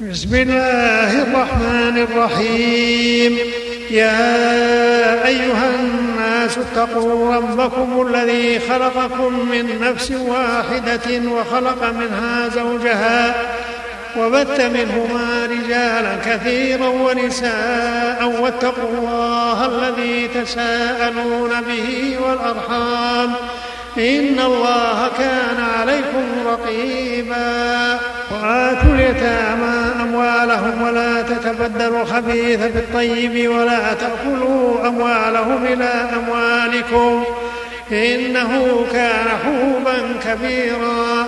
بسم الله الرحمن الرحيم. يا أيها الناس اتقوا ربكم الذي خلقكم من نفس واحدة وخلق منها زوجها وبث منهما رجالا كثيرا ونساء واتقوا الله الذي تساءلون به والأرحام. إن الله كان عليكم رقيبا. وآتوا اليتامى أموالهم ولا تتبدلوا الخبيث بالطيب ولا تأكلوا أموالهم إلى أموالكم إنه كان حوبا كبيرا.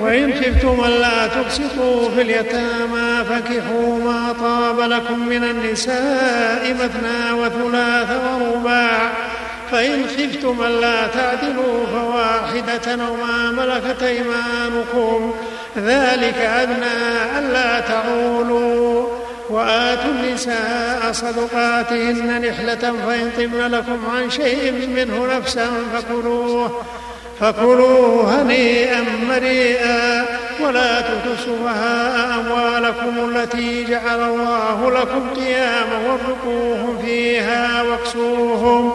وإن خفتم ألا تقسطوا في اليتامى فكحوا ما طاب لكم من النساء مثنى وثلاث ورباع. فإن خفتم ألا تعدلوا فواحدة أو ما ملكت أيمانكم ذلك أدنى ألا تعولوا وآتوا النساء صدقاتهن نحلة فإن طبن لكم عن شيء منه نفسا فكلوه فكلوه هنيئا مريئا. ولا تؤتوا أموالكم التي جعل الله لكم قياما وارزقوهم فيها واكسوهم.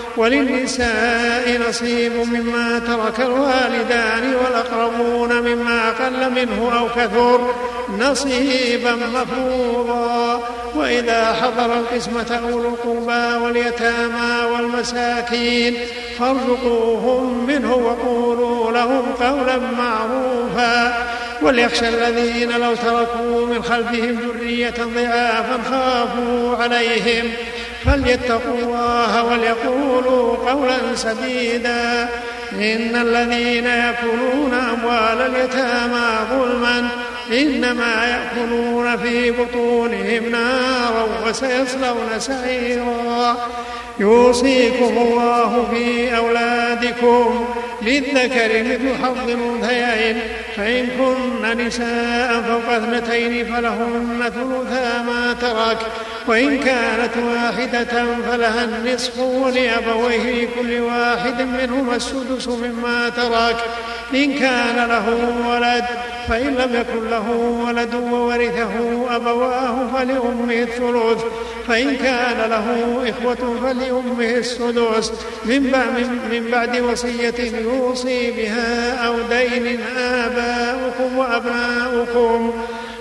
وللنساء نصيب مما ترك الوالدان والأقربون مما قل منه أو كثر نصيبا مفروضا. وإذا حضر القسمة أولو القربى واليتامى والمساكين فارزقوهم منه وقولوا لهم قولا معروفا. وليخشى الذين لو تركوا من خلفهم ذرية ضعافا خافوا عليهم. فليتقوا الله وليقولوا قولا سديدا. إن الذين يأكلون أموال اليتامى ظلما إنما يأكلون في بطونهم نارا وسيصلون سعيرا. يوصيكم الله في أولادكم للذكر مثل حظ الأنثيين. فإن كن نساء فوق اثنتين فلهن ثلثا ما ترك وإن كانت واحدة فلها النصف ولأبويه لكل واحد منهما السدس مما ترك. إن كان له ولد فإن لم يكن له ولد وورثه أبواه فلأمه الثلث. فإن كان له إخوة فلأمه السدس. من بعد, وصية يوصي بها أو دين آباؤكم وأبناؤكم.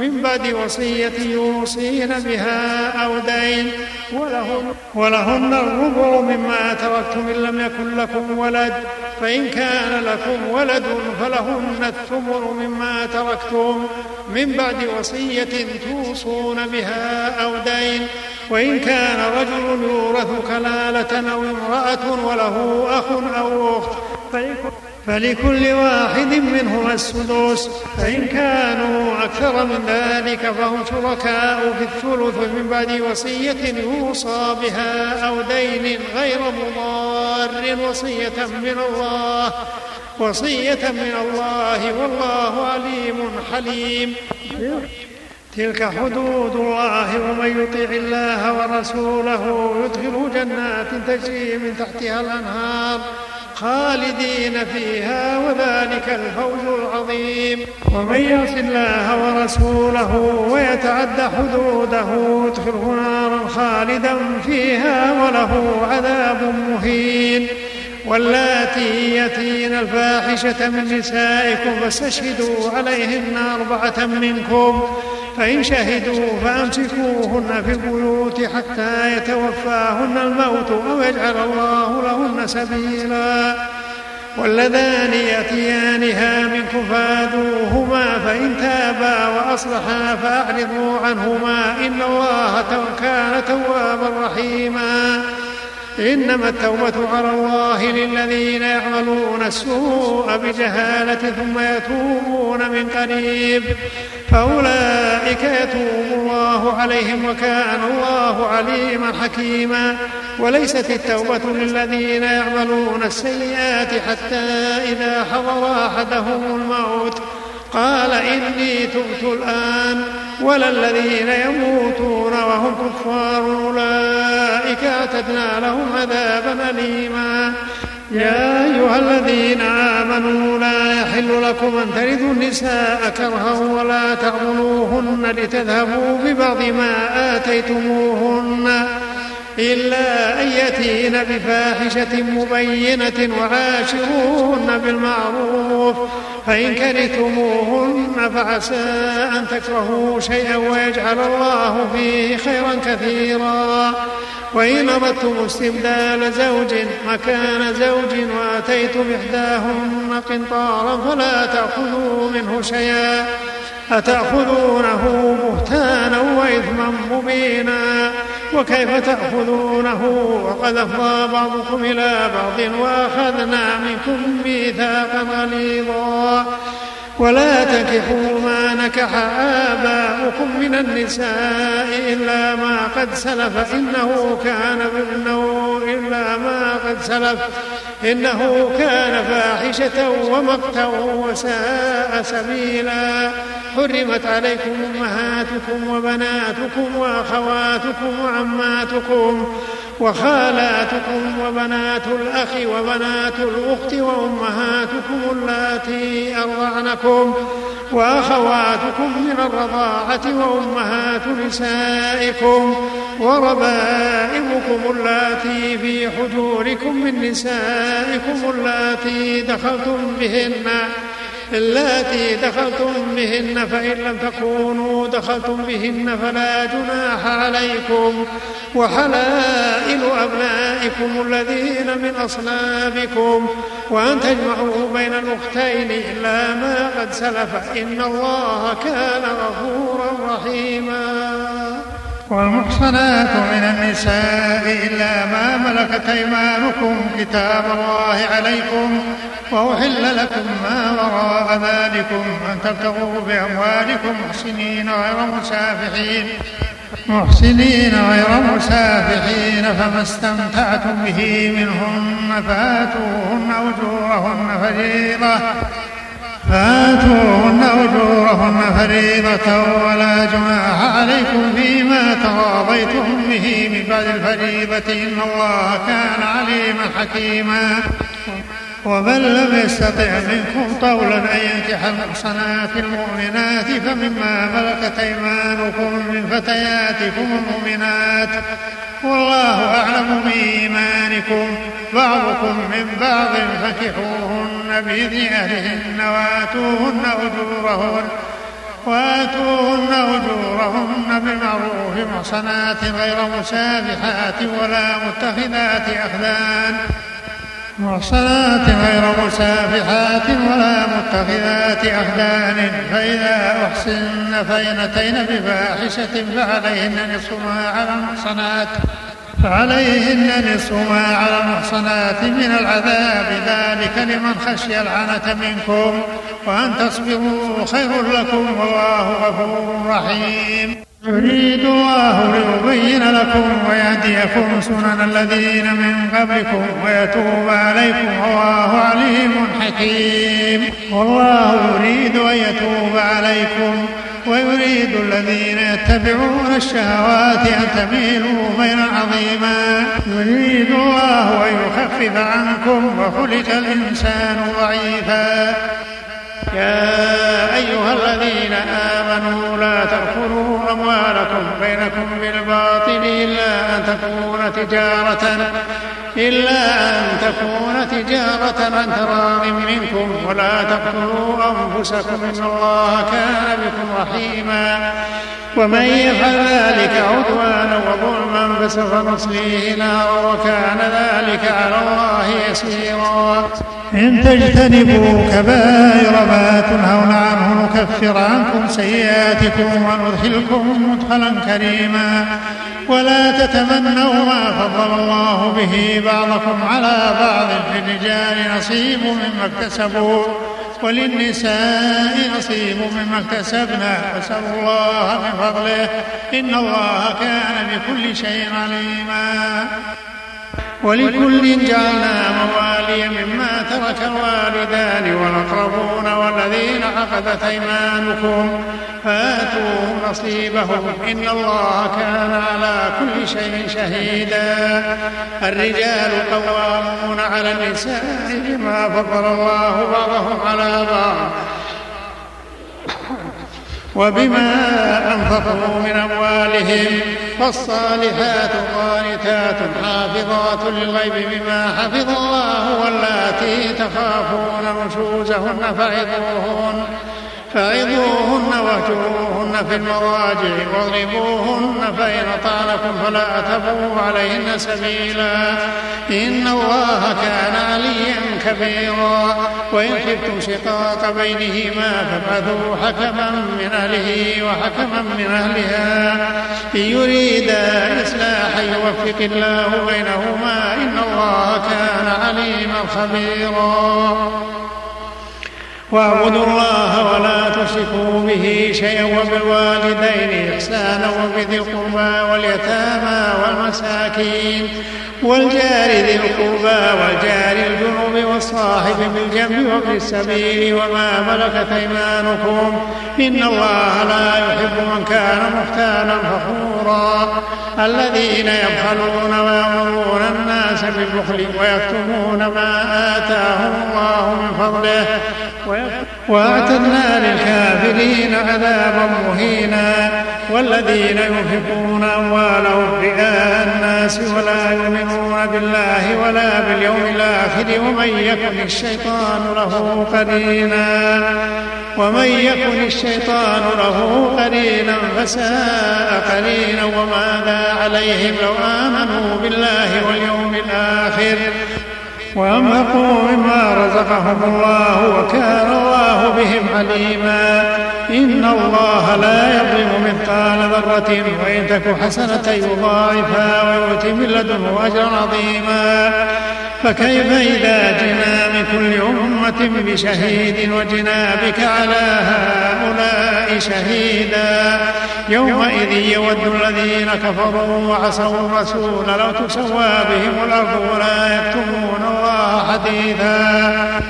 من بعد وصية يوصين بها أو دين. ولهن, ولهن الربع مما تركتم إن لم يكن لكم ولد. فإن كان لكم ولد فلهن الثمر مما تركتم. من بعد وصية توصون بها أو دين. وإن كان رجل يورث كلالة أو امرأة وله أخ أو أخت فلكل واحد منهما السدس فإن كانوا أكثر من ذلك فهم شركاء في الثلث من بعد وصية يوصى بها أو دين غير مضار وصية من الله وصية من الله والله عليم حليم. تلك حدود الله ومن يطع الله ورسوله يدخله جنات تجري من تحتها الأنهار. خالدين فيها وذلك الفوز العظيم. ومن يعص الله ورسوله ويتعد حدوده يدخله نارا خالدا فيها وله عذاب مهين. واللاتي يأتين الفاحشة من نسائكم فاستشهدوا عليهن أربعة منكم. فإن شهدوا فأمسكوهن في البيوت حتى يتوفاهن الموت أو يجعل الله لهن سبيلا. واللذان يأتيانها منكم فآذوهما فإن تابا وأصلحا فأعرضوا عنهما إن الله كان توابا رحيما. إنما التوبة على الله للذين يعملون السوء بجهالة ثم يتوبون من قريب. فأولئك يتوب الله عليهم وكان الله عليما حكيما. وليست التوبة للذين يعملون السيئات حتى إذا حضر أحدهم الموت. قال إني تبت الآن. ولا الذين يموتون وهم أعتدنا لهم عذابا أليما. يا أيها الذين آمنوا لا يحل لكم أن ترثوا النساء كرها ولا تعضلوهن لتذهبوا ببعض ما آتيتموهن. إلا أن يأتين بفاحشة مبينة وعاشروهن بالمعروف. فإن كرهتموهن فعسى أن تكرهوا شيئا ويجعل الله فيه خيرا كثيرا. وإن أردتم استبدال زوج مكان زوج وآتيتم إحداهن قنطارا فلا تأخذوا منه شيئا. أتأخذونه بهتانا وإثما مبينا. وكيف تأخذونه؟ وقد أفضى بعضكم إلى بعض وأخذنا منكم ميثاقا غليظا. ولا تنكحوا ما نكح آباؤكم من النساء إلا ما قد سلف. إنه كان إنه إلا ما قد سلف. إنه كان فاحشة ومقتا وساء سبيلا. حرمت عليكم أمهاتكم وبناتكم وأخواتكم وعماتكم وخالاتكم وبنات الأخ وبنات الأخت وأمهاتكم اللاتي أرضعنكم وأخواتكم من الرضاعة وأمهات نسائكم وربائبكم اللاتي في حجوركم من نسائكم اللاتي دخلتم بهن اللاتي دخلتم بهن فإن لم تكونوا دخلتم بهن فلا جناح عليكم وحلائل أبنائكم الذين من أصلابكم وأن تجمعوا بين الأختين إلا ما قد سلف إن الله كان غفورا رحيما. والمحصنات من النساء إلا ما ملكت أيمانكم كتاب الله عليكم وأحل لكم ما وراء ذلكم أن تبتغوا بأموالكم محسنين غير مسافحين. محسنين غير مسافحين فما استمتعتم به منهن فآتوهن أجورهن فريضة. فآتوهن أجورهن فريضة ولا جناح عليكم فيما تراضيتم به من بعد الفريضة إن الله كان عليما حكيما. ومن لم يستطع منكم طولا أن ينكح المحصنات المؤمنات فمما ملكت أيمانكم من فتياتكم المؤمنات. والله أعلم بإيمانكم. بعضكم من بعض فانكحوهن بإذن أهلهن وآتوهن أجورهن وآتوهن أجورهن بالمعروف محصنات غير مسافحات ولا متخذات أخدان. محصنات غير مسافحات ولا متخذات أخدان فإذا أحسن فإن أتين بفاحشة فعليهن نصف ما على المحصنات. فعليهن نصف ما على المحصنات من العذاب. ذلك لمن خشي العنة منكم وأن تصبروا خير لكم والله غفور رحيم. يريد الله ليبين لكم ويهديكم سنن الذين من قبلكم ويتوب عليكم والله عليم حكيم. والله يريد أن يتوب عليكم ويريد الذين يتبعون الشهوات أن تميلوا ميلا عظيما. يريد الله أن يخفف عنكم وخلق الإنسان ضعيفا. يا أيها الذين آمنوا لا تأكلوا أموالكم بينكم بالباطل إلا أن تكون تجارة إلا أن تكون تجارة عن تراض منكم ولا تقتلوا أنفسكم إن الله كان بكم رحيما. ومن يفعل ذلك عدوانا وظلما فسوف نصليه نارا وكان ذلك على الله يسيرا. إن تجتنبوا كبائر ما تنهون عنه نكفر عنكم سيئاتكم وندخلكم مدخلا كريما. ولا تتمنوا ما فضل الله به بعضكم على بعض في الرجال نصيب مما اكتسبوا وللنساء نصيب مما اكتسبنا فاسألوا الله من فضله إن الله كان بكل شيء عليما. ولكل جعلنا موالي مما ترك الوالدان والأقربون والذين عقدت أيمانكم. فآتوهم نصيبهم. إن الله كان على كل شيء شهيدا. الرجال قوامون على النساء بما فضل الله بعضهم على بعض. وبما أنفقوا من أموالهم فالصالحات قانتات حافظات للغيب بما حفظ الله واللاتي تخافون نشوزهن فعظوهن فعظوهن واهجروهن في المضاجع واضربوهن فإن أطعنكم فلا تبغوا عليهن سبيلا. إن الله كان عليا كبيرا. وإن خفتم شقاق بينهما فابعثوا حكما من أهله وحكما من أهلها. إن يريدا إصلاحا يوفق الله بينهما إن الله كان عليما خبيرا. واعبدوا الله ولا تشركوا به شيئا وبالوالدين إحسانا وبذي القربى واليتامى والمساكين والجار ذي القربى والجار الجنوب والصاحب بالجنب وفي السبيل وما ملكت أيمانكم. إن الله لا يحب من كان مختالا فخورا. الذين يبخلون ويأمرون الناس بالبخل ويكتمون ما آتاهم الله من فضله. واعتدنا للكافرين عذابا مهينا والذين ينفقون أموالهم رئاء الناس ولا يؤمنون بالله ولا باليوم الآخر ومن يكن الشيطان له قرينا ومن يكن الشيطان له قرينا فساء قرينا وماذا عليهم لو آمنوا بالله واليوم الآخر وأنفقوا مما رزقهم الله وكان الله بهم عليما إن الله لا يظلم مثقال ذرة وإن تك حسنة يضاعفها ويؤتي من لدنه أجرا عظيما. فكيف إذا جئنا من كل أمة بشهيد وجنا بك على هؤلاء شهيدا؟ يومئذ يود الذين كفروا وعصوا الرسول لو تسوى بهم الأرض ولا يكتمون الله حديثا.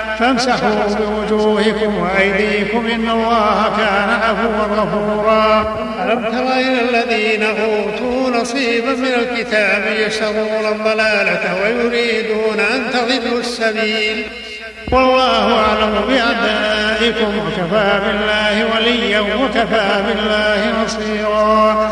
فامسحوا بوجوهكم وأيديكم إن الله كان عفوا غفورا. ألم تر إلى الذين أوتوا نصيبا من الكتاب يشترون الضلالة ويريدون أن تضلوا السبيل؟ والله أعلم بأعدائكم وكفى بالله وليا وكفى بالله نصيرا.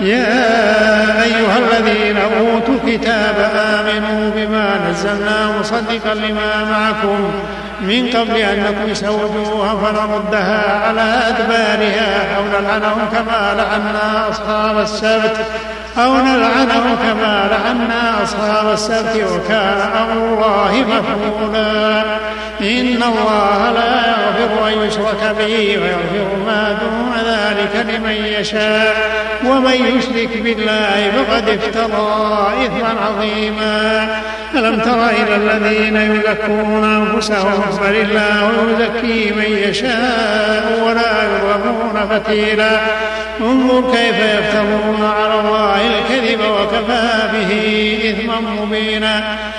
يا أيها الذين أوتوا الكتاب آمنوا بما نزلنا مصدقا لما معكم من قبل أن نطمس وجوها فنردها على أدبارها أو نلعنهم كما لعنا أصحاب السبت أو نلعنهم كما لعنا أصحاب السبت وكان أمر الله مفعولا. إن الله لا يغفر أن يشرك به ويغفر ما دون ذلك لمن يشاء ومن يشرك بالله فقد افترى إثما عظيما. ألم تر إلى الذين يزكون أنفسهم بل الله يزكي من يشاء ولا يظلمون فتيلا. انظر كيف يفترون على الله الكذب وكفى به إثما مبينا.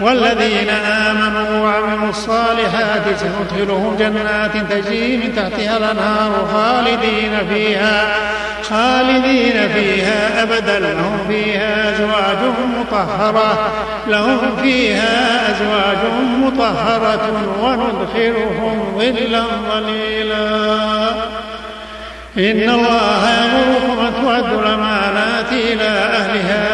والذين آمنوا وعملوا الصالحات سندخلهم جنات تجري من تحتها الأنهار خالدين فيها خالدين فيها أبدا. لهم فيها أزواج مطهرة لهم فيها أزواج مطهرة وندخلهم ظلا ظليلا. إن الله يأمركم أن تؤدوا الأمانات إلى أهلها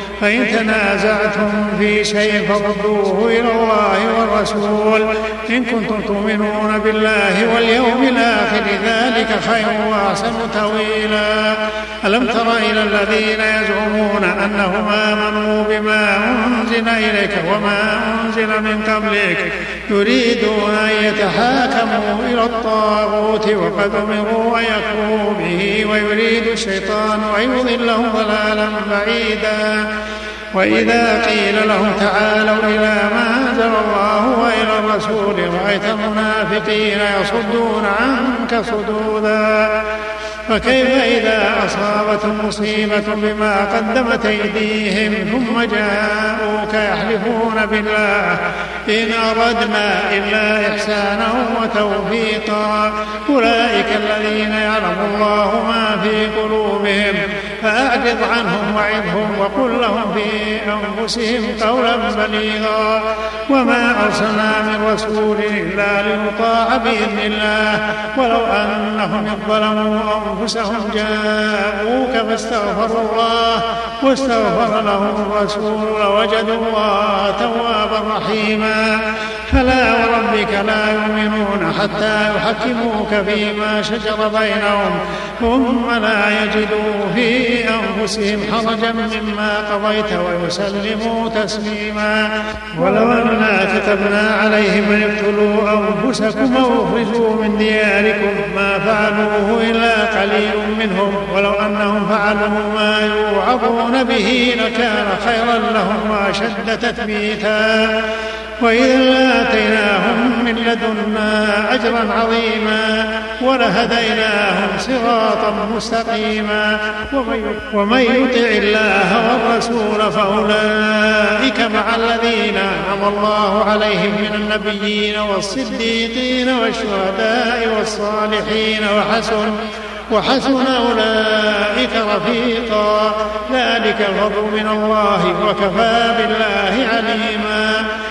فإن تنازعتم في شيء فردوه إلى الله والرسول. إن كنتم تؤمنون بالله واليوم الآخر ذلك خير وأحسن تأويلا. ألم تر إلى الذين يزعمون أنهم آمنوا بما أنزل إليك وما أنزل من قبلك. يريدون أن يتحاكموا إلى الطاغوت وقد أمروا أن يكفروا به ويريد الشيطان أن يضلهم ضلالا بعيدا. وإذا قيل لهم تعالوا إلى ما أنزل الله وإلى الرسول رأيت المنافقين يصدون عنك صدودا. فكيف إذا أصابتهم مصيبة بما قدمت أيديهم ثم جاءوك يحلفون بالله؟ إن أردنا إلا إحسانا وتوفيقا. أولئك الذين يعلم الله ما في قلوبهم. فأعرض عنهم وعظهم وقل لهم في أنفسهم قولا بليغا. وما أرسلنا من رسول إلا ليطاع بإذن الله. ولو أنهم ظلموا أنفسهم جاءوك فاستغفروا الله. واستغفر لهم الرسول لوجدوا الله توابا رحيما. فلا وربك لا يؤمنون حتى يحكموك فيما شجر بينهم ثم لا يجدوا في أنفسهم حرجا مما قضيت ويسلموا تسليما. ولو أنا كتبنا عليهم أن اقتلوا أنفسكم أو أخرجوا من دياركم ما فعلوه إلا قليل منهم. ولو أنهم فعلوا ما يوعظون به لكان خيرا لهم وأشد تثبيتا. وإذا لآتيناهم من لدنا أجرا عظيما ولهديناهم صراطا مستقيما ومن يطع الله والرسول فأولئك مع الذين أنعم الله عليهم من النبيين والصديقين والشهداء والصالحين وحسن وحسن أولئك رفيقا. ذلك الفضل من الله وكفى بالله عليما.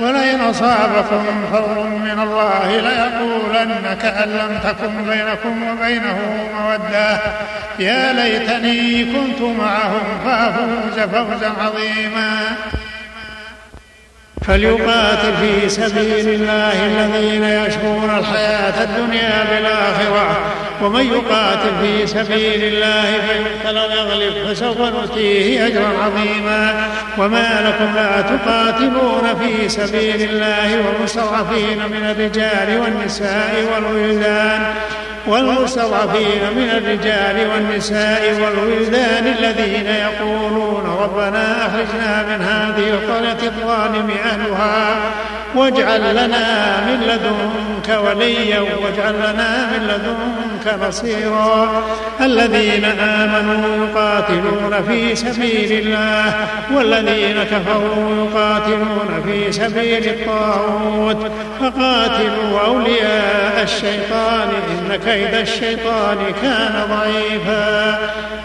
ولئن أصابكم فضل من الله ليقولن كأن لم تكن بينكم وبينه مودة. يا ليتني كنت معهم فأفوز فوزا عظيما. فليقاتل في سبيل الله الذين يشرون الحياة الدنيا بالآخرة. ومن يقاتل في سبيل الله فيقتل ويغلب فسوف نؤتيه أجرا عظيما. وما لكم لا تقاتلون في سبيل الله والمستضعفين من الرجال والنساء والولدان. والمستضعفين من الرجال والنساء والولدان الذين يقولون ربنا أخرجنا من هذه القرية الظالم أهلها واجعل لنا من لدنك وليا واجعل لنا من لدنك نصيرا الذين آمنوا يقاتلون في سبيل الله والذين كفروا يقاتلون في سبيل الطاغوت. فقاتلوا أولياء الشيطان إن كيد الشيطان كان ضعيفا.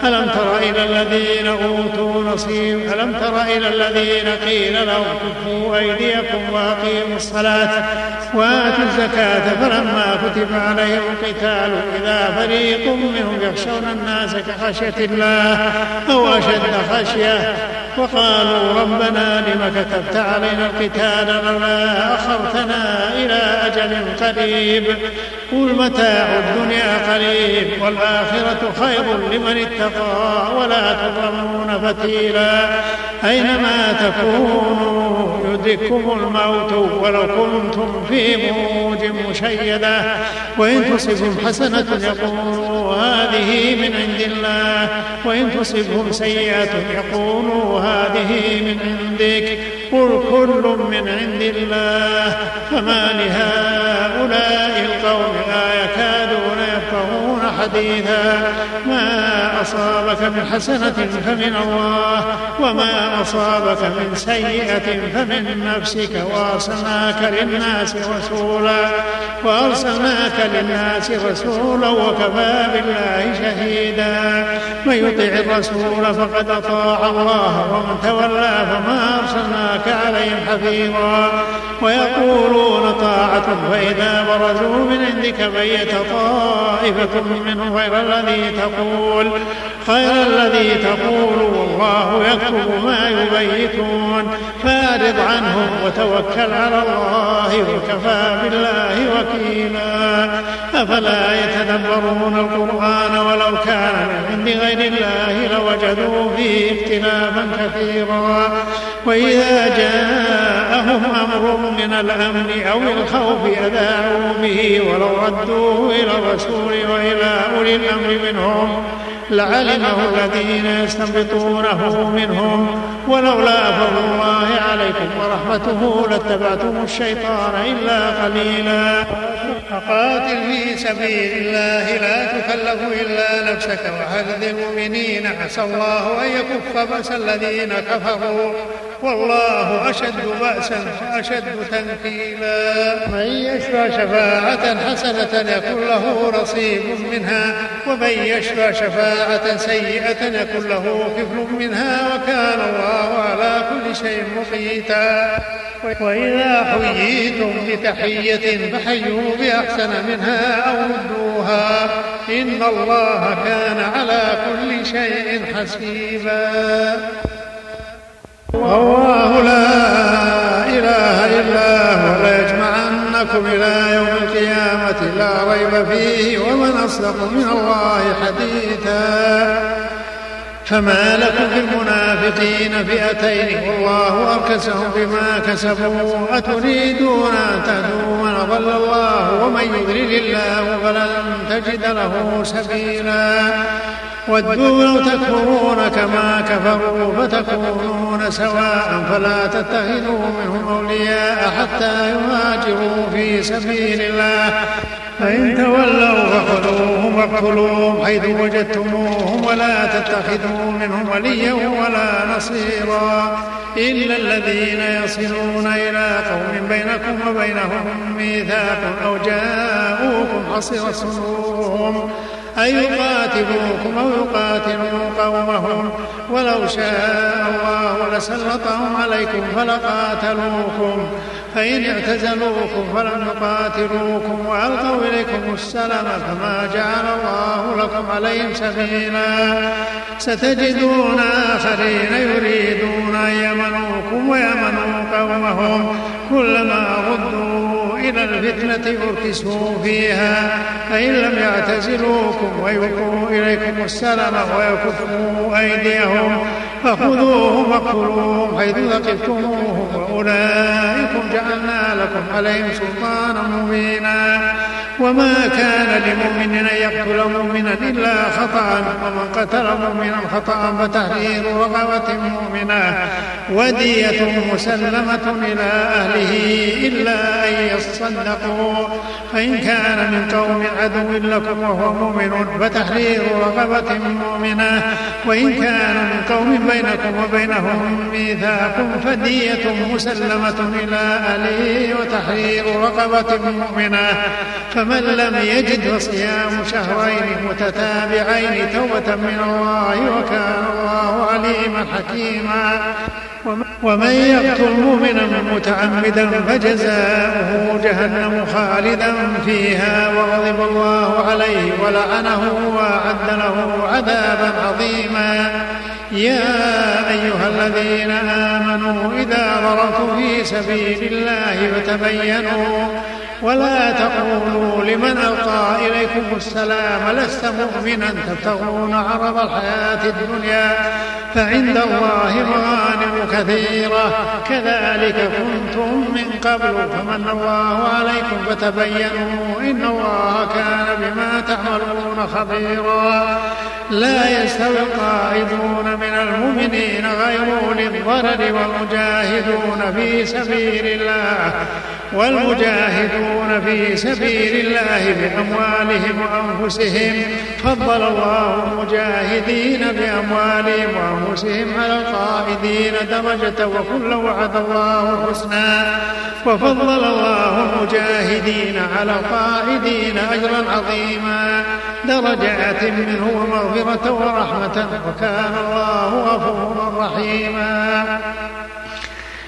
ألم تر إلى الذين أوتوا نصيب ألم تر إلى الذين قيل لهم كفوا أيديكم وأقيموا الصلاة وآتوا الزكاة فلما كتب عليهم القتال إذا فريق منهم يخشون الناس كخشية الله أو أشد خشية. وقالوا ربنا لم كتبت علينا القتال لولا أخرتنا إلى أجل قريب. قل متاع الدنيا قريب والآخرة خير لمن اتقى ولا تظلمون فتيلا. أينما تكونوا يدرككم الموت ولو كنتم في بروج مشيدة. وإن تصبهم حسنة يقولوا هذه من عند الله وإن تصبهم سيئة يقولوا هذه من عندك. قل كل من عند الله فما لهؤلاء القوم حديثا ما أصابك من حسنة فمن الله وما أصابك من سيئة فمن نفسك وأرسلناك للناس رسولا وأرسلناك للناس رسولا وكفى بالله شهيدا من يطع الرسول فقد أطاع الله ومن تولى فما أرسلناك عليهم حفيظا ويقولون طاعة فإذا برزوا من عندك بيت طائفة منهم غير الذي تقول خير الذي تقول والله يكتب ما يبيتون. فأعرض عنهم وتوكل على الله وكفى بالله وكيلا. أفلا يتدبرون القرآن ولو كان من عند غير الله لوجدوا فيه اختلافا كثيرا. وإذا جاءهم أمر من الأمن أو الخوف أذاعوا به ولو ردوه إلى الرسول وإلى أولي الأمر منهم لعلمه الذين يستنبطونه منهم ولولا فضل الله عليكم ورحمته لاتبعتم الشيطان إلا قليلا. فقاتل في سبيل الله لا تكلف إلا نفسك وحدد المؤمنين. عسى الله أن يكف بأس الذين كفروا. والله أشد بأسا وأشد تنكيلا. من يشفى شفاعة حسنة يكن له نصيب منها ومن يشفى شفاعة سيئة يكن له كفل منها وكان الله على كل شيء مقيتا. وإذا حييتم بتحية فحيوا بأحسن منها أو ردوها. إن الله كان على كل شيء حسيبا. الله لا إله إلا هو. ليجمعنكم إلى يوم القيامة لا ريب فيه ومن أصدق من الله حديثا. فما لكم في المنافقين فئتين والله أركسهم بما كسبوا. أتريدون أن تهدوا من ضل الله؟ ومن يضلل الله فلن تجد له سبيلا. ودوا لو تكفرون كما كفروا فتكونون سواء فلا تتخذوا منهم أولياء حتى يهاجروا في سبيل الله. فإن تولوا فخذوهم واقتلوهم حيث وجدتموهم ولا تتخذوا منهم وليا ولا نصيرا. إلا الذين يصلون إلى قوم بينكم وبينهم ميثاق أو جاءوكم حصر صدورهم أن يقاتلوكم أو يقاتلوا قومهم ولو شاء الله لسلطهم عليكم فلقاتلوكم. فإن اعتزلوكم فلم يقاتلوكم وألقوا إليكم السلام فما جعل الله لكم عليهم سبيلا. ستجدون آخرين يريدون أن يمنوكم ويمنوا قومهم كلما ردوا إلى الفتنة أركسوا فيها فإن لم يعتزلوكم ويلقوا إليكم السلام ويكفوا أيديهم فخذوهم واقتلوهم حيث ثقفتموهم وأولئكم جعلنا لكم عليهم سلطانا مبينا. وما كان لمؤمن أن يقتل مؤمنا إلا خطأ ومن قتل مؤمنا خطأ فتحرير رقبة مؤمنة ودية مسلمة إلى أهله إلا أن يصدقوا. فإن كان من قوم عدو لكم وهو مؤمن فتحرير رقبة مؤمنة. وإن كان من قوم بينكم وبينهم ميثاق فدية مسلمة إلى أهله وتحرير رقبة مؤمنة. لم يجد فصيام شهرين متتابعين توبة من الله وكان الله عليما حكيما. ومن يقتل مؤمنا متعمدا فجزاؤه جهنم خالدا فيها وغضب الله عليه ولعنه وأعد له عذابا عظيما. يا أيها الذين آمنوا إذا ضربتم في سبيل الله فتبينوا ولا تقولوا لمن ألقى إليكم السلام لست مؤمنا تبتغون عرض الحياة الدنيا فعند الله مغانم كثيرة. كذلك كنتم من قبل فمن الله عليكم فتبينوا إن الله كان بما تعملون خبيرا. لا يستوي القاعدون من المؤمنين غير أولي الضرر والمجاهدون في سبيل الله. والمجاهدون في سبيل الله بأموالهم وأنفسهم. فضل الله المجاهدين بأموالهم وأنفسهم على القائدين درجة وكل وعد الله الحسنى. وفضل الله المجاهدين على القائدين أجرا عظيما. درجات منه ومغفرة ورحمة وكان الله غفورا رحيما.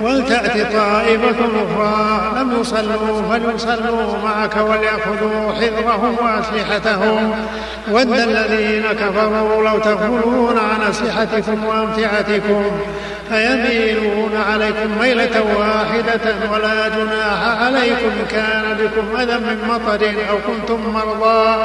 ولتأت طائفة أخرى لم يصلوا فليصلوا معك وليأخذوا حذرهم وأسلحتهم. ود الذين كفروا لو تغفلون عن أسلحتكم وأمتعتكم فيميلون عليكم ميلة واحدة ولا جناح عليكم كان بكم أذى من مطر أو كنتم مرضى.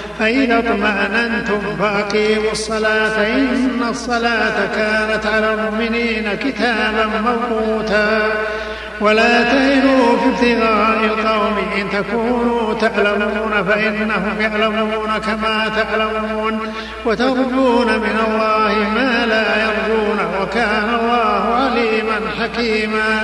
فإذا اطمأننتم فأقيموا الصلاة إن الصلاة كانت على المؤمنين كتابا موقوتا. ولا تهنوا في ابتغاء القوم إن تكونوا تعلمون فإنهم يعلمون كما تعلمون. وترجون من الله ما لا يرجون وكان الله عليما حكيما.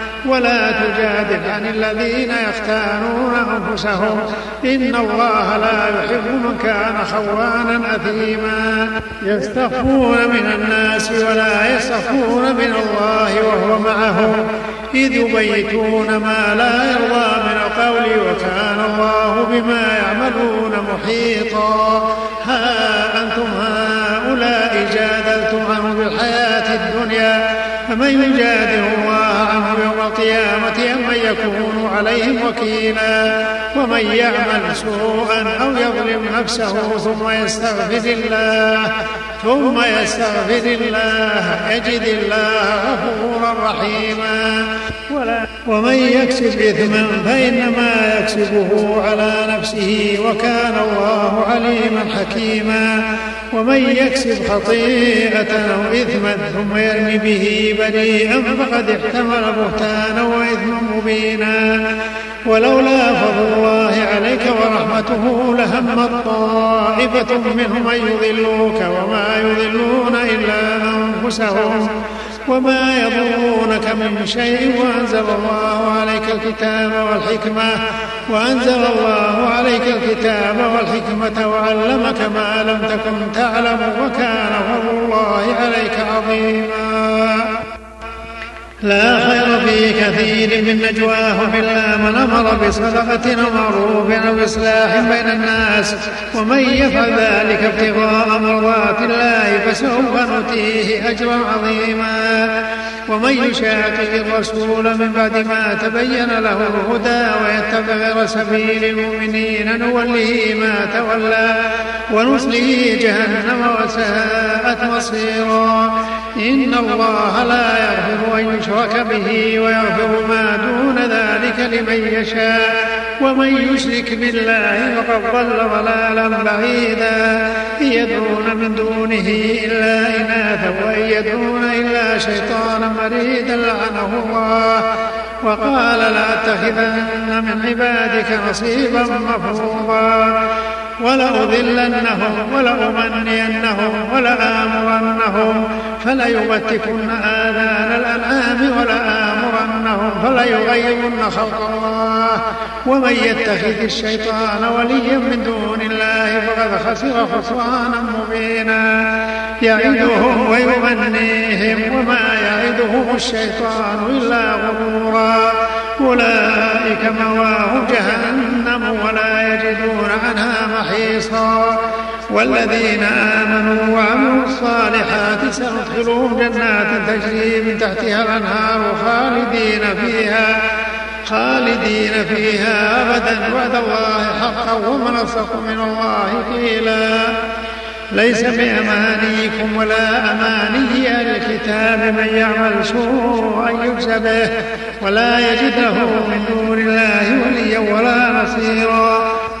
ولا تجادل عن الذين يختانون أنفسهم. إن الله لا يحب من كان خوانا أثيما. يستخفون من الناس ولا يستخفون من الله وهو معهم. إذ يبيتون ما لا يرضى من القول وكان الله بما يعملون محيطا. ها أنتم هؤلاء جادلتم عنه بالحياة الدنيا. فمن يجادل الله عنه يوم القيامة أم من يكون عليهم وكيلا ومن يعمل سوءا أو يظلم نفسه ثم يستغفر الله ثم يستغفر الله يجد الله غفورا رحيما. ومن يكسب إثما فإنما يكسبه على نفسه وكان الله عليما حكيما. ومن يكسب خطيئة أو إثما ثم يرمي به بريئا فقد احتمل بهتانا وإثما مبينا. ولولا فضل الله عليك ورحمته لهم طائفة منهم أن يضلوك وما يضلون إلا أنفسهم. وما يضرونك من شيء وأنزل الله عليك الكتاب والحكمة وأنزل الله عليك الكتاب والحكمة وعلمك ما لم تكن تعلم وكان فضل الله عليك عظيما. لا خير في كثير من نجواهم إلا من أمر بصدقة أو معروف أو إصلاح بين الناس. ومن يفعل ذلك ابتغاء مرضات الله فسوف نؤتيه أجرا عظيما. ومن يشاقق الرسول من بعد ما تبين له الهدى ويتبع غير سبيل المؤمنين نوله ما تولى ونصله جهنم وساءت مصيرا. إن الله لا يغفر أن يشرك به ويغفر ما دون ذلك لمن يشاء. ومن يشرك بالله فقد ضل ضلالا بعيدا. إن يدعون من دونه إلا إناثا وإن يدعون إلا شيطانا مريدا لعنه الله. وقال لأتخذن من عبادك نصيبا مفروضا. ولأذلنهم ولأمنينهم ولآمرنهم فليبتكن آذان الأنعام ولآمرنهم فليغيرن خلق الله. ومن يتخذ الشيطان وليا من دون الله فقد خسر خسرانا مبينا. يعدهم ويمنيهم وما يعدهم الشيطان إلا غرورا. أولئك مواهم جهنم. يجدون عنها محيصا. والذين آمنوا وعملوا الصالحات سندخلهم جنات تجري من تحتها الأنهار خالدين فيها خالدين فيها أبدا. وعد الله حقا ومن أصدق من الله قيلا. ليس بأمانيكم ولا أماني أهل الكتاب من يعمل سوءا يجز به ولا يجد له من دون الله وليا ولا نصيرا.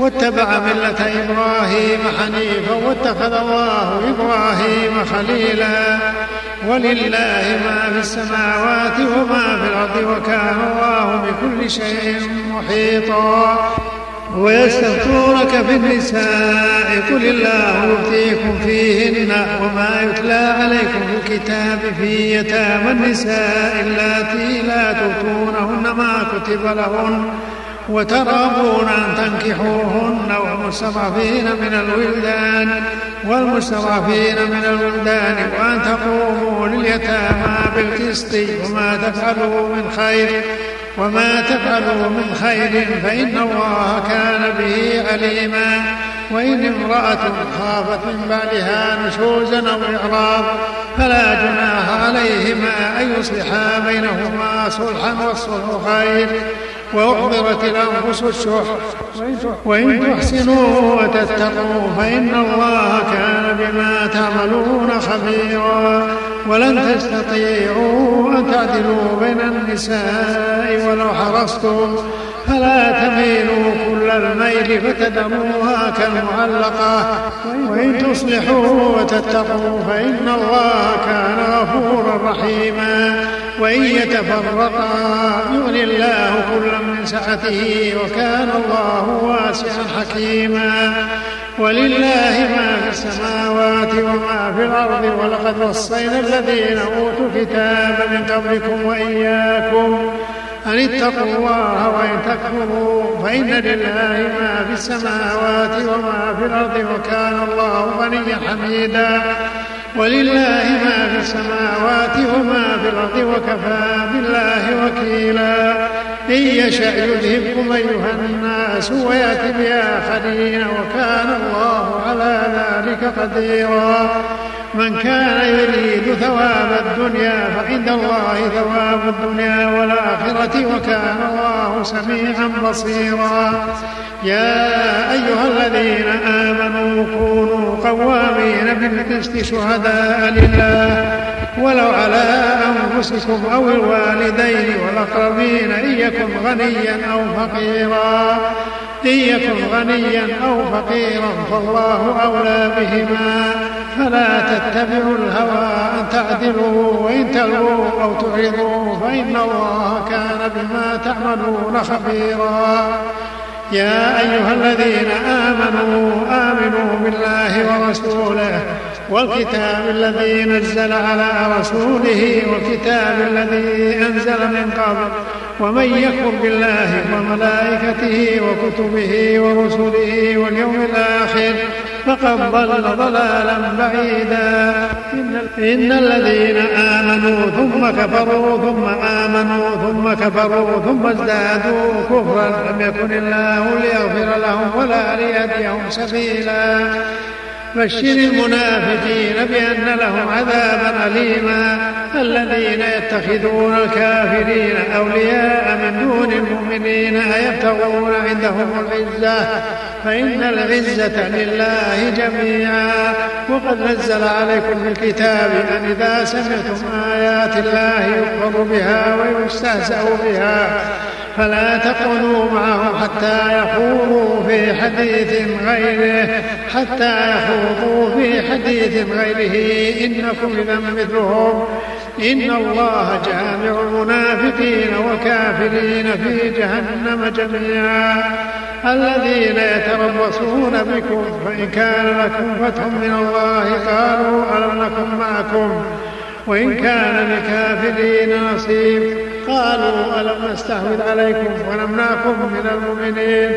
واتبع ملة إبراهيم حنيفا واتخذ الله إبراهيم خليلا. ولله ما في السماوات وما في الأرض وكان الله بكل شيء محيطا. ويستفتونك في النساء قل الله يؤتيكم فيهن وما يتلى عليكم في الكتاب في يتامى النساء اللاتي لا تؤتونهن ما كتب لهن. وترغبون أن تنكحوهن والمستضعفين من الولدان والمستضعفين من الولدان وأن تقوموا لليتامى بالقسط. وما تفعلوا من خير وما تفعلوا من خير فإن الله كان به عليما. وإن امرأة خافت من بعدها نشوزا أو إعراض فلا جناح عليهما أن يصلحا بينهما صلحا والصلح خير. وأحضرت الأنفس الشح وإن تحسنوا وتتقوا فإن الله كان بما تعملون خبيرا. ولن تستطيعوا أن تعدلوا بين النساء ولو حرصتم. فلا تميلوا كل الميل فتدموها كالمعلقة. وإن تصلحوا وتتقوا فإن الله كان غفورا رحيما. وإن يتفرقا يغني الله كلا من سعته وكان الله واسعا حكيما. ولله ما في السماوات وما في الأرض ولقد وصينا الذين أوتوا الكتاب من قبلكم وإياكم أن اتقوا الله وإن تكفروا فإن لله ما في السماوات وما في الأرض وكان الله غنيا حميدا. ولله ما في السماوات وما في الأرض وكفى بالله وكيلا. إن يشأ يذهبكم أيها الناس ويأتي بآخرين وكان الله على ذلك قديرا. من كان يريد ثواب الدنيا فعند الله ثواب الدنيا والآخرة وكان الله سميعا بصيرا. يا أيها الذين آمنوا كونوا قوامين بالقسط شهداء لله ولو على أنفسكم أو الوالدين والأقربين إن يكن غنيا أو فقيرا إن يكن غنيا أو فقيرا فالله أولى بهما. فلا تتبعوا الهوى أن تعدلوا وإن تلووا أو تعرضوا فإن الله كان بما تعملون خبيرا. يا أيها الذين آمنوا آمنوا بالله ورسوله والكتاب الذي نزل على رسوله والكتاب الذي أنزل من قبل ومن يكفر بالله وملائكته وكتبه ورسله واليوم الآخر فقد ضل ضلالا بعيدا. إن الذين آمنوا ثم كفروا ثم آمنوا ثم كفروا ثم ازدادوا كفرا لم يكن الله ليغفر لهم ولا ليهديهم سبيلا. بشر المنافقين بأن لهم عذابا أليما. الذين يتخذون الكافرين أولياء من دون المؤمنين أيبتغون عندهم العزة؟ فإن العزة لله جميعا. وقد نزل عليكم في الكتاب أن إذا سمعتم آيات الله يكفر بها ويستهزأ بها فلا تقعدوا معهم حتى يخوضوا في حديث غيره حتى يخوضوا في حديث غيره. إنكم إذا مثلهم. إن الله جامع المنافقين والكافرين في جهنم جميعا. الذين يتربصون بكم فإن كان لكم فتح من الله قالوا ألم نكن معكم؟ وإن كان للكافرين نصيب قالوا ألم نستحوذ عليكم ونمنعكم من المؤمنين؟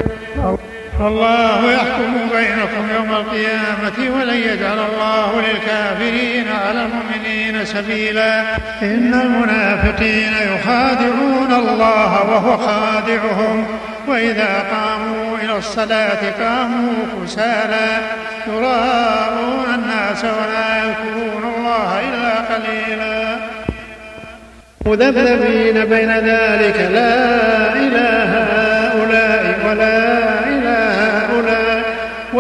الله يحكم بينكم يوم القيامة ولن يجعل الله للكافرين على المؤمنين سبيلا. إن المنافقين يخادعون الله وهو خادعهم. وإذا قاموا إلى الصلاة قاموا كسالى يراءون الناس ولا يذكرون الله إلا قليلا. مذبذبين بين ذلك لا إله هؤلاء ولا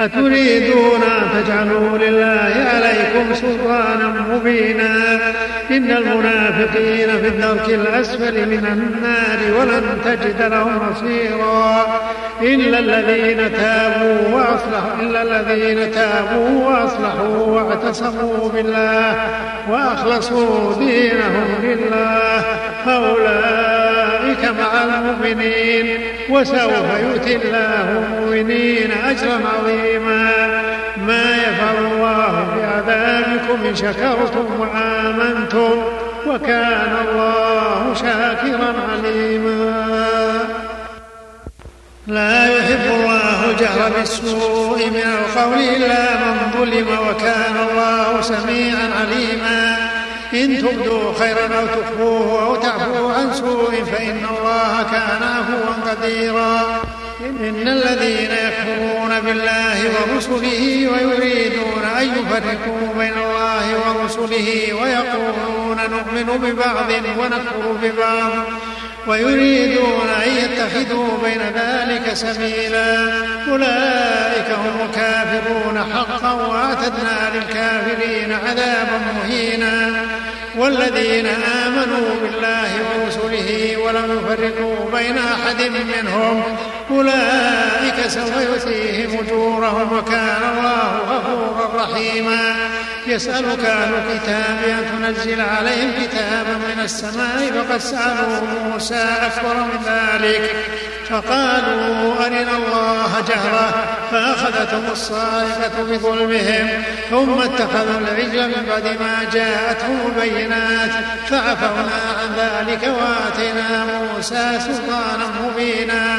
أتريدون أن تجعلوا لله عليكم سلطانا مبينا؟ إن المنافقين في الدرك الأسفل من النار ولن تجد لهم نصيرا. إلا الذين تابوا وأصلحوا إلا الذين تابوا وأصلحوا واعتصموا بالله وأخلصوا دينهم لله. فأولئك مع المؤمنين وسوف يؤتي الله المؤمنين أجرا عظيما. ما يفعل الله بعذابكم إن شكرتم وآمنتم وكان الله شاكرا عليما. لا يحب الله الجهر بالسوء من القول إلا من ظلم وكان الله سميعا عليما. إن تبدوا خيرا أو تخفوه أو تعفوا عن سوء فإن الله كان عفوا قديرا. إن الذين يكفرون بالله ورسله ويريدون أن يفرقوا بين الله ورسله ويقولون نؤمن ببعض ونكفر ببعض ويريدون أن يتخذوا بين ذلك سبيلا. أولئك هم الكافرون حقا وأعتدنا للكافرين عذابا مهينا. والذين آمنوا بالله ورسله ولم يفرقوا بين أحد منهم أولئك سوف يؤتيهم أجورهم وكان الله غفورا رحيما. يسألك أهل الكتاب أن تنزل عليهم كتابا من السماء فقد سألوا موسى أكبر من ذلك. فقالوا أرنا الله جهرة فأخذتهم الصاعقة بظلمهم ثم اتخذوا العجل من بعد ما جاءتهم البينات فعفونا عن ذلك وآتينا موسى سلطانا مبينا.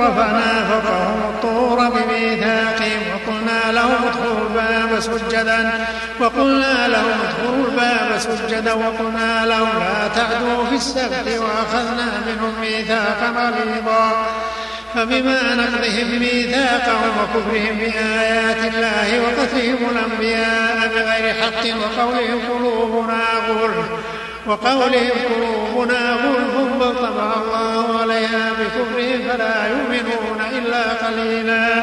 ورفعنا فوقهم الطور بميثاقهم وقلنا لهم ادخلوا الباب سجدا وقلنا لهم ادخلوا الباب سجدا وقلنا لهم لا تعدوا في السبت وأخذنا منهم ميثاقا غليظا فبما نقضهم ميثاقهم وكفرهم بآيات الله وقتلهم الأنبياء بغير حق وقولهم قلوبنا غلف وقولهم قلوبنا غلف بل طبع الله عليها بكفرهم فلا يؤمنون إلا قليلا.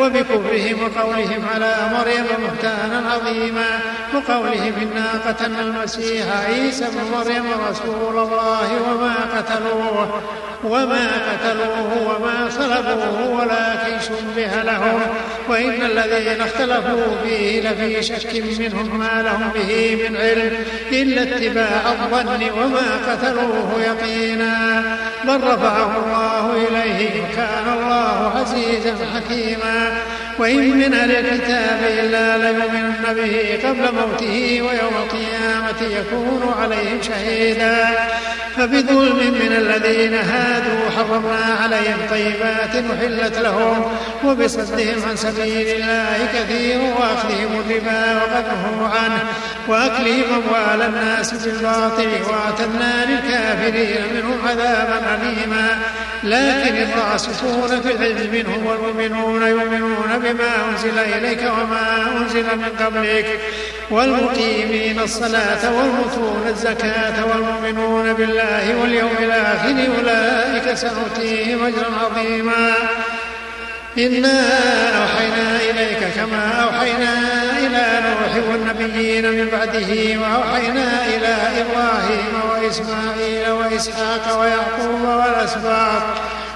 وبكفرهم وقولهم على مريم بهتانا عظيما وقولهم إنا قتلنا المسيح عيسى بن مريم رسول الله وما قتلوه وما قتلوه وما صلبوه ولكن شبه لهم وإن الذين اختلفوا فيه لفي شك منهم ما لهم به من علم إلا اتباع الظن وما قتلوه يقينا. بل رفعه الله إليه وكان الله عزيزا حكيما. وإن من أهل الكتاب إلا ليؤمنن به قبل موته ويوم القيامة يكون عليهم شهيدا. فبظلم من الذين هادوا حرمنا عليهم طيبات أحلت لهم وبصدهم عن سبيل الله كثير وأخذهم الربا وقد نهوا عنه وأكلهم أموال الناس بالباطل وأعتدنا للكافرين منهم عذابا أليما. لكن الراسخون في العلم منهم والمؤمنون يؤمنون بما أنزل إليك وما أنزل من قبلك. والمقيمين الصلاة والمؤتون الزكاة والمؤمنون بالله واليوم الآخر أولئك سنؤتيهم أجرا عظيما. إنا أوحينا إليك كما أوحينا إلى نوح والنبيين من بعده وأوحينا إلى إبراهيم وإسماعيل وإسحاق ويعقوب والأسباط.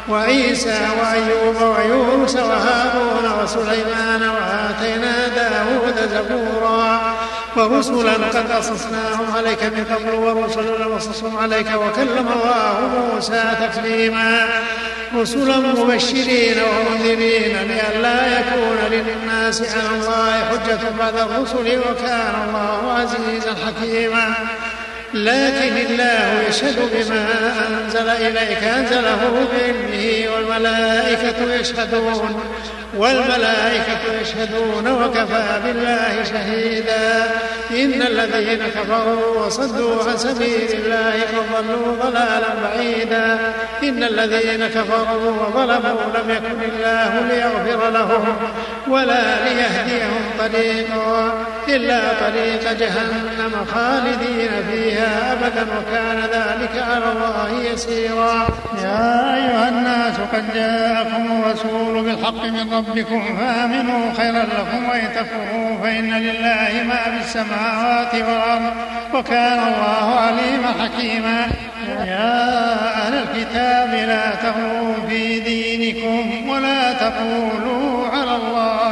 وعيسى وأيوب ويونس وهارون وسليمان وآتينا داود زبورا ورسلا قد قصصناهم عليك من قبل ورسلا نقصصهم عليك وكلم الله موسى تكليما. رسلا مبشرين ومنذرين لئلا يكون للناس على الله حجة بعد الرسل وكان الله عزيزا حكيما. لكن الله يشهد بما أنزل إليك أنزله بعلمه والملائكة يشهدون والملائكة يشهدون وكفى بالله شهيدا. إن الذين كفروا وصدوا عن سبيل الله قد ضلوا ضلالا بعيدا. إن الذين كفروا وظلموا لم يكن الله ليغفر لهم ولا ليهديهم طريقا إلا طريق جهنم خالدين فيها. أبدا وكان ذلك على الله يسيرا. يا أيها الناس قد جاءكم الرسول بالحق من ربكم فآمنوا خيرا لكم وإن تكفروا فإن لله ما في السماوات والأرض وكان الله عليما حكيما. يا أهل الكتاب لا تغلوا في دينكم ولا تقولوا على الله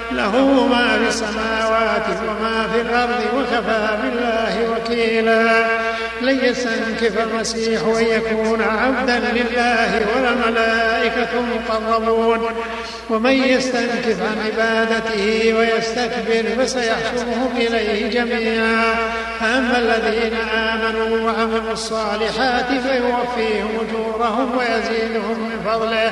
له ما في السماوات وما في الأرض وكفى بالله وكيلا. لن يستنكف المسيح أن يكون عبدا لله ولا الملائكة مقربون. ومن يستنكف عن عبادته ويستكبر فسيحشرهم إليه جميعا. فأما الذين آمنوا وعملوا الصالحات فيوفيهم أجورهم ويزيدهم من فضله.